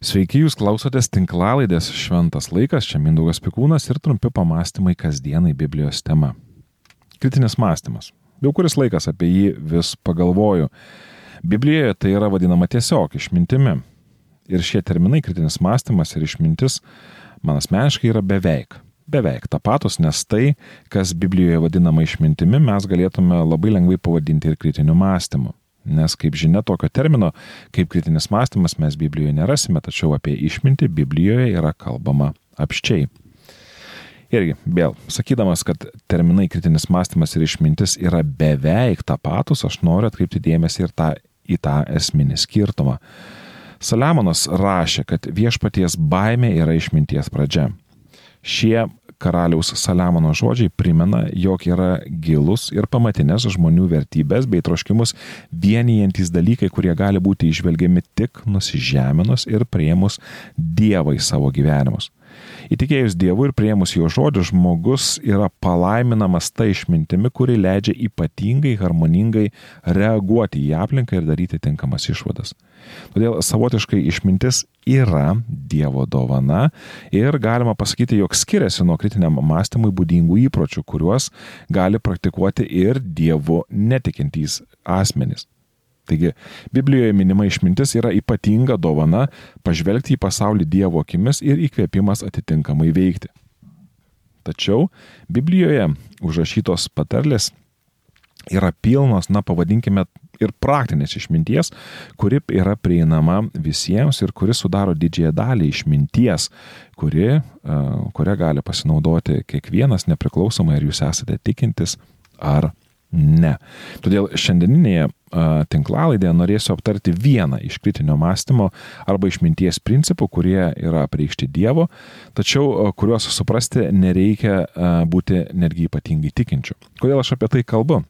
Sveiki, jūs klausotės tinklalaidės Šventas laikas, čia Mindaugas Pikūnas ir trumpi pamastymai kasdienai Biblijos tema. Kritinis mąstymas. Jau kuris laikas apie jį vis pagalvoju. Biblijoje tai yra vadinama tiesiog išmintimi. Ir šie terminai kritinis mąstymas ir išmintis man asmeniškai yra beveik. Beveik tapatus, nes tai, kas Biblijoje vadinama išmintimi, mes galėtume labai lengvai pavadinti ir kritiniu mąstymu. Nes, kaip žinia, tokio termino kaip kritinis mąstymas mes Biblijoje nerasime, tačiau apie išmintį Biblijoje yra kalbama apščiai. Irgi, vėl, sakydamas, kad terminai kritinis mąstymas ir išmintis yra beveik tapatus, aš noriu atkreipti dėmesį ir tą, į tą esminį skirtumą. Saliamonas rašė, kad viešpaties baimė yra išminties pradžia. Šie karaliaus Saliamono žodžiai primena, jog yra gilus ir pamatinės žmonių vertybės bei troškimus vienijantis dalykai, kurie gali būti išvelgiami tik nusižeminus ir prieimus Dievą į savo gyvenimus. Įtikėjus Dievui ir prieimus jo žodžių, žmogus yra palaiminamas ta išmintimi, kuri leidžia ypatingai harmoningai reaguoti į aplinką ir daryti tinkamas išvadas. Todėl savotiškai išmintis yra Dievo dovana ir galima pasakyti, jog skiriasi nuo kritiniam mąstymui būdingų įpročių, kuriuos gali praktikuoti ir Dievu netikintys asmenys. Taigi, Biblijoje minima išmintis yra ypatinga dovana pažvelgti į pasaulį Dievo akimis ir įkvėpimas atitinkamai veikti. Tačiau Biblijoje užrašytos patarlės yra pilnos, na pavadinkime, ir praktinės išminties, kuri yra prieinama visiems ir kuri sudaro didžiąją dalį išminties, kuri, kurią gali pasinaudoti kiekvienas nepriklausomai, ar jūs esate tikintis ar ne. Todėl šiandieninėje tinklalaidėje norėsiu aptarti vieną iš kritinio mąstymo arba išminties principų, kurie yra apreikšti Dievo, tačiau kuriuos suprasti nereikia būti netgi ypatingai tikinčiu. Kodėl aš apie tai kalbu?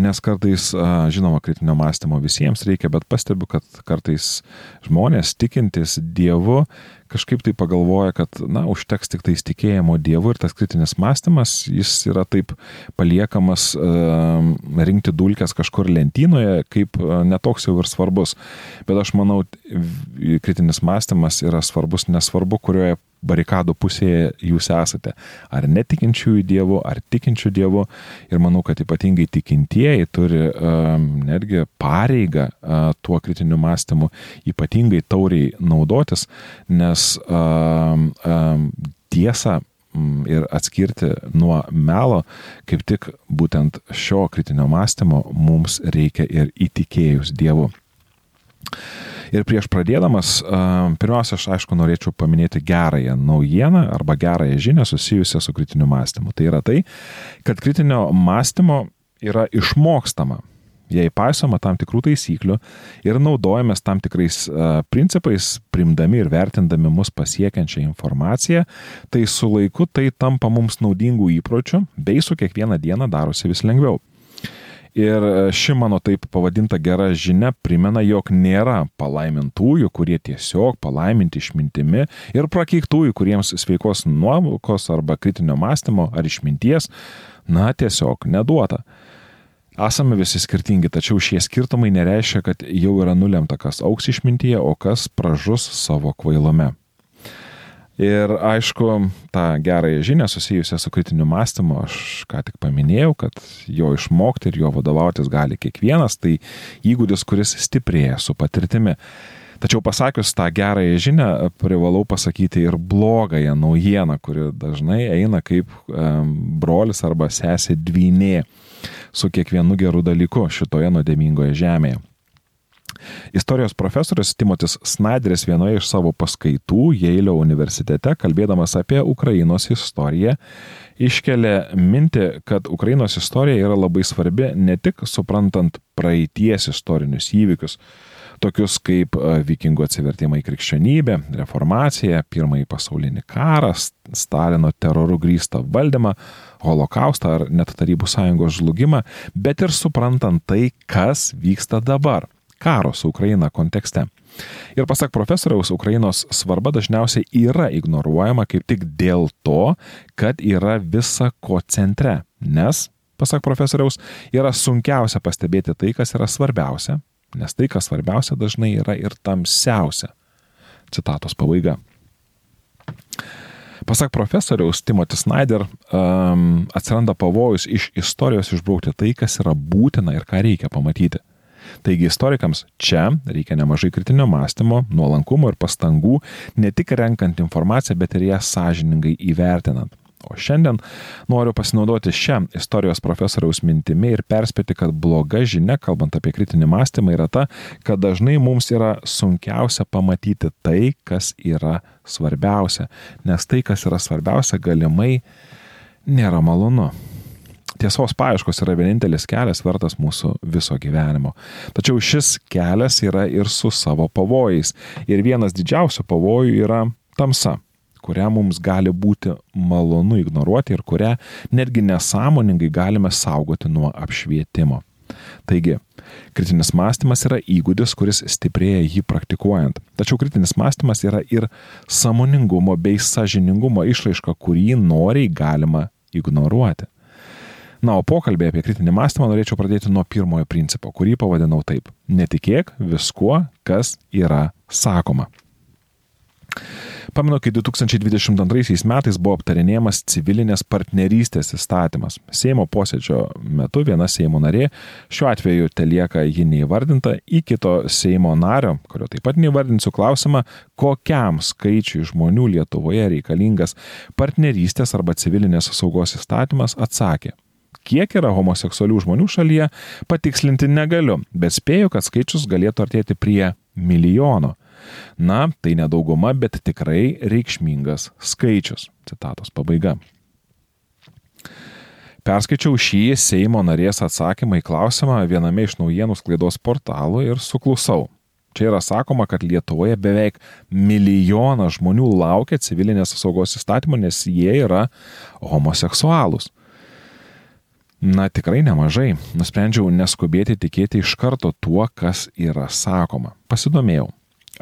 Nes kartais, žinoma, kritinio mąstymo visiems reikia, bet pastebiu, kad kartais žmonės tikintis Dievu kažkaip tai pagalvoja, kad, na, užteks tik tais tikėjimo Dievu ir tas kritinis mąstymas, jis yra taip paliekamas rinkti dulkes kažkur lentynoje, kaip netoks jau ir svarbus. Bet aš manau, kritinis mąstymas yra svarbus nesvarbu, kurioje barikadų pusėje jūs esate. Ar netikinčiųjų dievų, ar tikinčių dievų. Ir manau, kad ypatingai tikintieji turi um, netgi pareigą uh, tuo kritiniu mąstymu ypatingai tauriai naudotis, nes um, um, tiesa ir atskirti nuo melo, kaip tik būtent šio kritinio mąstymo mums reikia ir įtikėjus Dievu. Ir prieš pradėdamas, pirmiausia, aš aišku norėčiau paminėti gerąją naujieną arba gerąją žinią susijusią su kritiniu mąstymu. Tai yra tai, kad kritinio mąstymo yra išmokstama jei paisoma tam tikrų taisyklių ir naudojamės tam tikrais uh, principais, primdami ir vertindami mus pasiekiančią informaciją, tai su laiku tai tampa mums naudingų įpročių, bei su kiekvieną dieną darosi vis lengviau. Ir e, ši mano taip pavadinta gera žinia primena, jog nėra palaimintųjų, kurie tiesiog palaiminti išmintimi ir prakeiktųjų, kuriems sveikos nuovokos arba kritinio mąstymo ar išminties, na, tiesiog neduota. Esame visi skirtingi, tačiau šie skirtumai nereiškia, kad jau yra nulemta, kas auks išmintyje, o kas pražus savo kvailome. Ir aišku, tą gerąją žinią susijusią su kritiniu mąstymu aš ką tik paminėjau, kad jo išmokti ir jo vadovautis gali kiekvienas, tai įgūdis, kuris stiprėja su patirtimi. Tačiau pasakius tą gerąją žinią, privalau pasakyti ir blogąją naujieną, kuri dažnai eina kaip brolis arba sesė dvynė su kiekvienu geru dalyku šitoje nuodėmingoje žemėje. Istorijos profesorius Timotis Snadris vienoje iš savo paskaitų Jeilio universitete, kalbėdamas apie Ukrainos istoriją, iškelia mintį, kad Ukrainos istorija yra labai svarbi ne tik suprantant praeities istorinius įvykius, tokius kaip e, vikingų atsivertimą į krikščionybę, reformaciją, pirmąjį pasaulinį karą, Stalino terorų grįstą valdymą, holokaustą ar net Tarybų sąjungos žlugimą, bet ir suprantant tai, kas vyksta dabar karo su Ukraina kontekste. Ir pasak profesoriaus, Ukrainos svarba dažniausiai yra ignoruojama kaip tik dėl to, kad yra visa ko centre. Nes, pasak profesoriaus, yra sunkiausia pastebėti tai, kas yra svarbiausia, nes tai, kas svarbiausia, dažnai yra ir tamsiausia. Citatos pabaiga. Pasak profesoriaus Timothy Snyder, um, atsiranda pavojus iš istorijos išbraukti tai, kas yra būtina ir ką reikia pamatyti. Taigi istorikams čia reikia nemažai kritinio mąstymo, nuolankumo ir pastangų, ne tik renkant informaciją, bet ir ją sąžiningai įvertinant. O šiandien noriu pasinaudoti šią istorijos profesoriaus mintimi ir perspėti, kad bloga žinia, kalbant apie kritinį mąstymą, yra ta, kad dažnai mums yra sunkiausia pamatyti tai, kas yra svarbiausia. Nes tai, kas yra svarbiausia, galimai nėra malonu. Tiesos paieškos yra vienintelis kelias vertas mūsų viso gyvenimo. Tačiau šis kelias yra ir su savo pavojais. Ir vienas didžiausių pavojų yra tamsa kurią mums gali būti malonu ignoruoti ir kurią netgi nesąmoningai galime saugoti nuo apšvietimo. Taigi, kritinis mąstymas yra įgūdis, kuris stiprėja jį praktikuojant. Tačiau kritinis mąstymas yra ir samoningumo bei sažiningumo išraiška, kurį noriai galima ignoruoti. Na, o pokalbį apie kritinį mąstymą norėčiau pradėti nuo pirmojo principo, kurį pavadinau taip. Netikėk viskuo, kas yra sakoma. Pamenu, kai 2022 metais buvo aptarinėjamas civilinės partnerystės įstatymas. Seimo posėdžio metu viena Seimo narė, šiuo atveju telieka ji neįvardinta, į kito Seimo nario, kurio taip pat neįvardinsiu klausimą, kokiam skaičiui žmonių Lietuvoje reikalingas partnerystės arba civilinės saugos įstatymas, atsakė kiek yra homoseksualių žmonių šalyje, patikslinti negaliu, bet spėju, kad skaičius galėtų artėti prie milijono. Na, tai nedauguma, bet tikrai reikšmingas skaičius. Citatos pabaiga. Perskaičiau šį Seimo narės atsakymą į klausimą viename iš naujienų sklaidos portalų ir suklusau. Čia yra sakoma, kad Lietuvoje beveik milijonas žmonių laukia civilinės saugos įstatymų, nes jie yra homoseksualūs. Na tikrai nemažai. Nusprendžiau neskubėti tikėti iš karto tuo, kas yra sakoma. Pasidomėjau.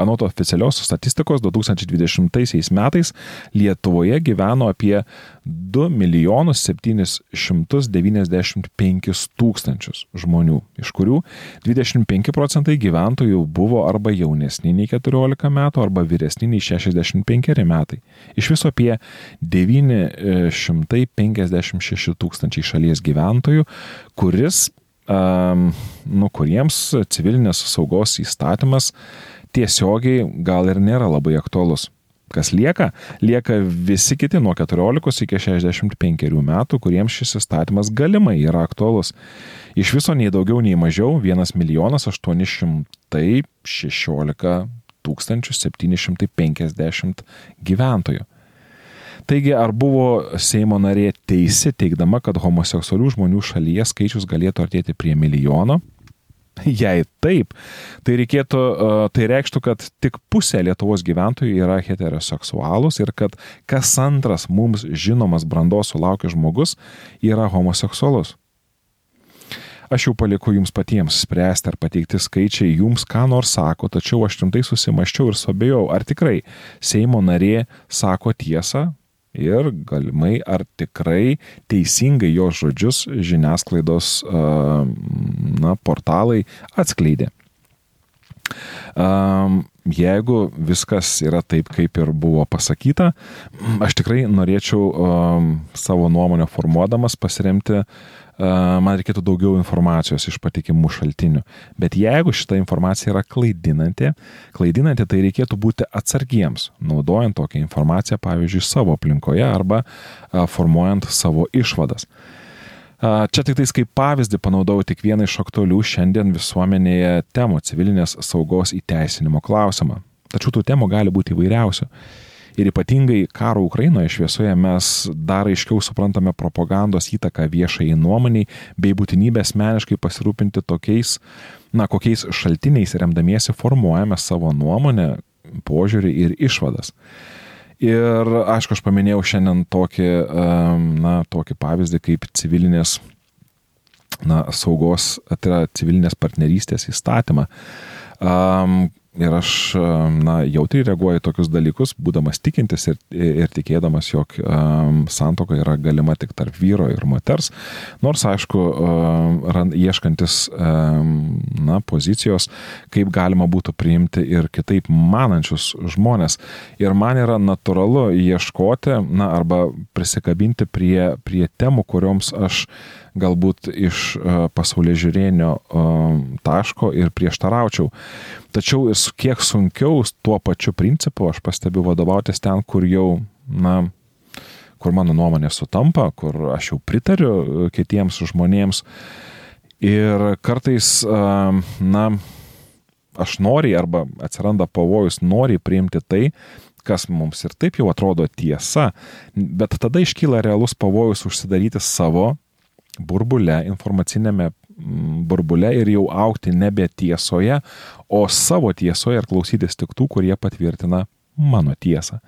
Anot oficialios statistikos 2020 metais Lietuvoje gyveno apie 2 milijonus 795 tūkstančius žmonių, iš kurių 25 procentai gyventojų buvo arba jaunesni nei 14 metų, arba vyresni nei 65 metai. Iš viso apie 956 tūkstančiai šalies gyventojų, kuris, um, nu, kuriems civilinės saugos įstatymas tiesiogiai gal ir nėra labai aktuolus. Kas lieka? Lieka visi kiti nuo 14 iki 65 metų, kuriems šis įstatymas galimai yra aktuolus. Iš viso nei daugiau, nei mažiau 1 milijonas 816 750 gyventojų. Taigi, ar buvo Seimo narė teisi teikdama, kad homoseksualių žmonių šalyje skaičius galėtų artėti prie milijono? Jei taip, tai reikėtų, tai reikštų, kad tik pusė Lietuvos gyventojų yra heteroseksualus ir kad kas antras mums žinomas brandos sulaukęs žmogus yra homoseksualus. Aš jau palieku jums patiems spręsti, ar pateikti skaičiai jums ką nors sako, tačiau aš rimtai susimaščiau ir sobėjau, ar tikrai Seimo narė sako tiesą, ir galimai ar tikrai teisingai jo žodžius žiniasklaidos na, portalai atskleidė. Jeigu viskas yra taip, kaip ir buvo pasakyta, aš tikrai norėčiau savo nuomonę formuodamas pasiremti uh, man reikėtų daugiau informacijos iš patikimų šaltinių. Bet jeigu šita informacija yra klaidinanti, klaidinanti, tai reikėtų būti atsargiems, naudojant tokią informaciją, pavyzdžiui, savo aplinkoje arba formuojant savo išvadas. Čia tik tais kaip pavyzdį panaudojau tik vieną iš aktualių šiandien visuomenėje temų - civilinės saugos įteisinimo klausimą. Tačiau tų temų gali būti įvairiausių. Ir ypatingai karo Ukrainoje šviesoje mes dar aiškiau suprantame propagandos įtaką viešai nuomoniai bei būtinybę asmeniškai pasirūpinti tokiais, na, kokiais šaltiniais remdamiesi formuojame savo nuomonę, požiūrį ir išvadas. Ir aišku, aš paminėjau šiandien tokį, na, tokį pavyzdį kaip civilinės na, saugos, tai yra civilinės partnerystės įstatymą, um, ir aš, na, jautriai reaguoju tokius dalykus, būdamas tikintis ir, ir tikėdamas, jog um, santoka yra galima tik tarp vyro ir moters, nors, aišku, um, ieškantis, um, na, pozicijos, kaip galima būtų priimti ir kitaip manančius žmonės. Ir man yra natūralu ieškoti, na, arba prisikabinti prie, prie temų, kurioms aš galbūt iš pasaulio žiūrėnio taško ir prieštaraučiau. Tačiau kiek sunkiau tuo pačiu principu aš pastebiu vadovautis ten, kur jau, na, kur mano nuomonė sutampa, kur aš jau pritariu e, kitiems žmonėms. Ir kartais, na, aš noriai arba atsiranda pavojus noriai priimti tai, kas mums ir taip jau atrodo tiesa, bet tada iškyla realus pavojus užsidaryti savo burbule, informacinėme Mm, burbule ir jau aukti nebe tiesoje, o savo tiesoje ir klausytis tik tų, kurie patvirtina mano tiesą.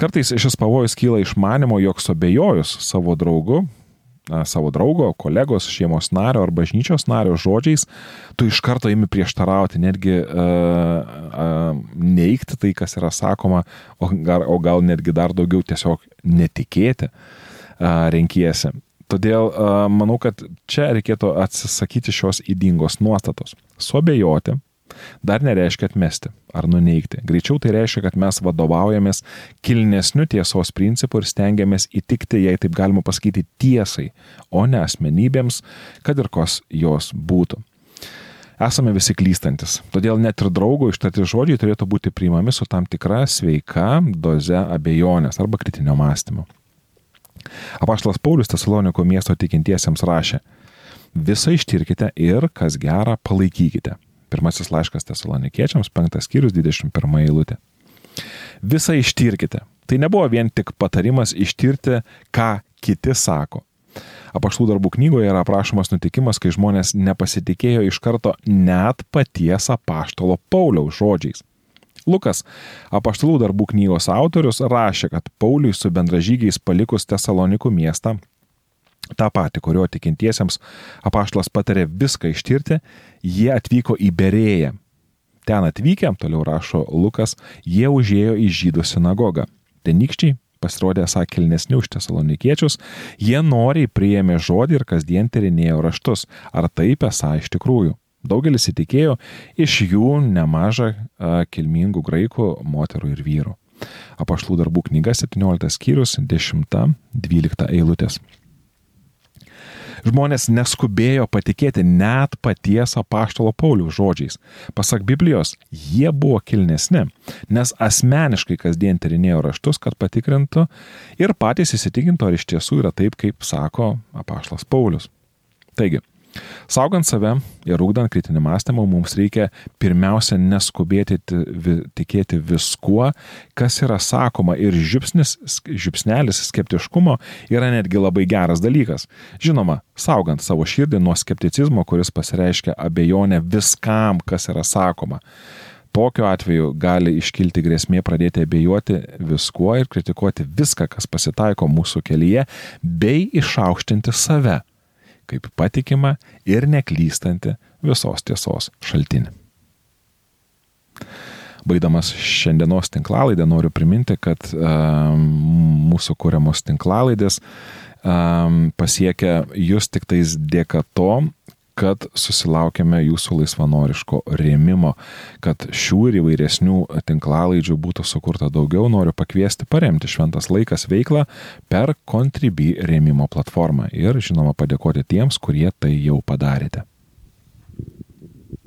Kartais šis pavojus kyla iš manimo, jog sobejojus savo draugu, savo draugo, kolegos, šeimos nario ar bažnyčios nario žodžiais, tu iš karto imi prieštarauti, netgi uh, uh, neikti tai, kas yra sakoma, o gal, o gal netgi dar daugiau tiesiog netikėti uh, renkiesi. Todėl manau, kad čia reikėtų atsisakyti šios įdingos nuostatos. Sobejoti dar nereiškia atmesti ar nuneikti. Greičiau tai reiškia, kad mes vadovaujamės kilnesniu tiesos principu ir stengiamės įtikti, jei taip galima pasakyti, tiesai, o ne asmenybėms, kad ir kos jos būtų. Esame visi klystantis, todėl net ir draugo ištati žodžiai turėtų būti priimami su tam tikra sveika doze abejonės arba kritinio mąstymo. Apaštalas Paulius Tesaloniko miesto tikintiesiems rašė, visą ištirkite ir, kas gera, palaikykite. Pirmasis laiškas Tesalonikiečiams, penktas skyrius, 21 eilutė. Visą ištirkite. Tai nebuvo vien tik patarimas ištirti, ką kiti sako. Apaštų darbų knygoje yra aprašomas nutikimas, kai žmonės nepasitikėjo iš karto net paties apaštalo Pauliaus žodžiais. Lukas, apaštalų darbų knygos autorius, rašė, kad Pauliui su bendražygiais palikus Tesalonikų miestą, tą patį, kurio tikintiesiems apaštalas patarė viską ištirti, jie atvyko į Berėją. Ten atvykę, toliau rašo Lukas, jie užėjo į žydų sinagogą. Tenykščiai pasirodė esą kilnesni už tesalonikiečius, jie noriai priėmė žodį ir kasdien tyrinėjo raštus, ar taip esą iš tikrųjų. Daugelis įtikėjo iš jų nemažą kilmingų graikų moterų ir vyrų. Apaštlų darbų knyga 17 skyrius 10-12 eilutės. Žmonės neskubėjo patikėti net paties apaštalo Paulių žodžiais. Pasak Biblijos, jie buvo kilnesni, nes asmeniškai kasdien tyrinėjo raštus, kad patikrintų ir patys įsitikintų, ar iš tiesų yra taip, kaip sako apaštalas Paulius. Taigi, Saugant save ir ūkdant kritinį mąstymą, mums reikia pirmiausia neskubėti tikėti viskuo, kas yra sakoma ir žipsnis, žipsnelis skeptiškumo yra netgi labai geras dalykas. Žinoma, saugant savo širdį nuo skepticizmo, kuris pasireiškia abejonę viskam, kas yra sakoma. Tokiu atveju gali iškilti grėsmė pradėti abejoti viskuo ir kritikuoti viską, kas pasitaiko mūsų kelyje, bei išaukštinti save kaip patikima ir neklystanti visos tiesos šaltinį. Baigdamas šiandienos tinklalaidę noriu priminti, kad um, mūsų kūriamos tinklalaidės um, pasiekia jūs tik tais dėka to, kad susilaukėme jūsų laisvanoriško rėmimo, kad šių ir įvairesnių tinklalaidžių būtų sukurta daugiau, noriu pakviesti paremti Šventas laikas veiklą per Contribui rėmimo platformą ir žinoma padėkoti tiems, kurie tai jau padarėte.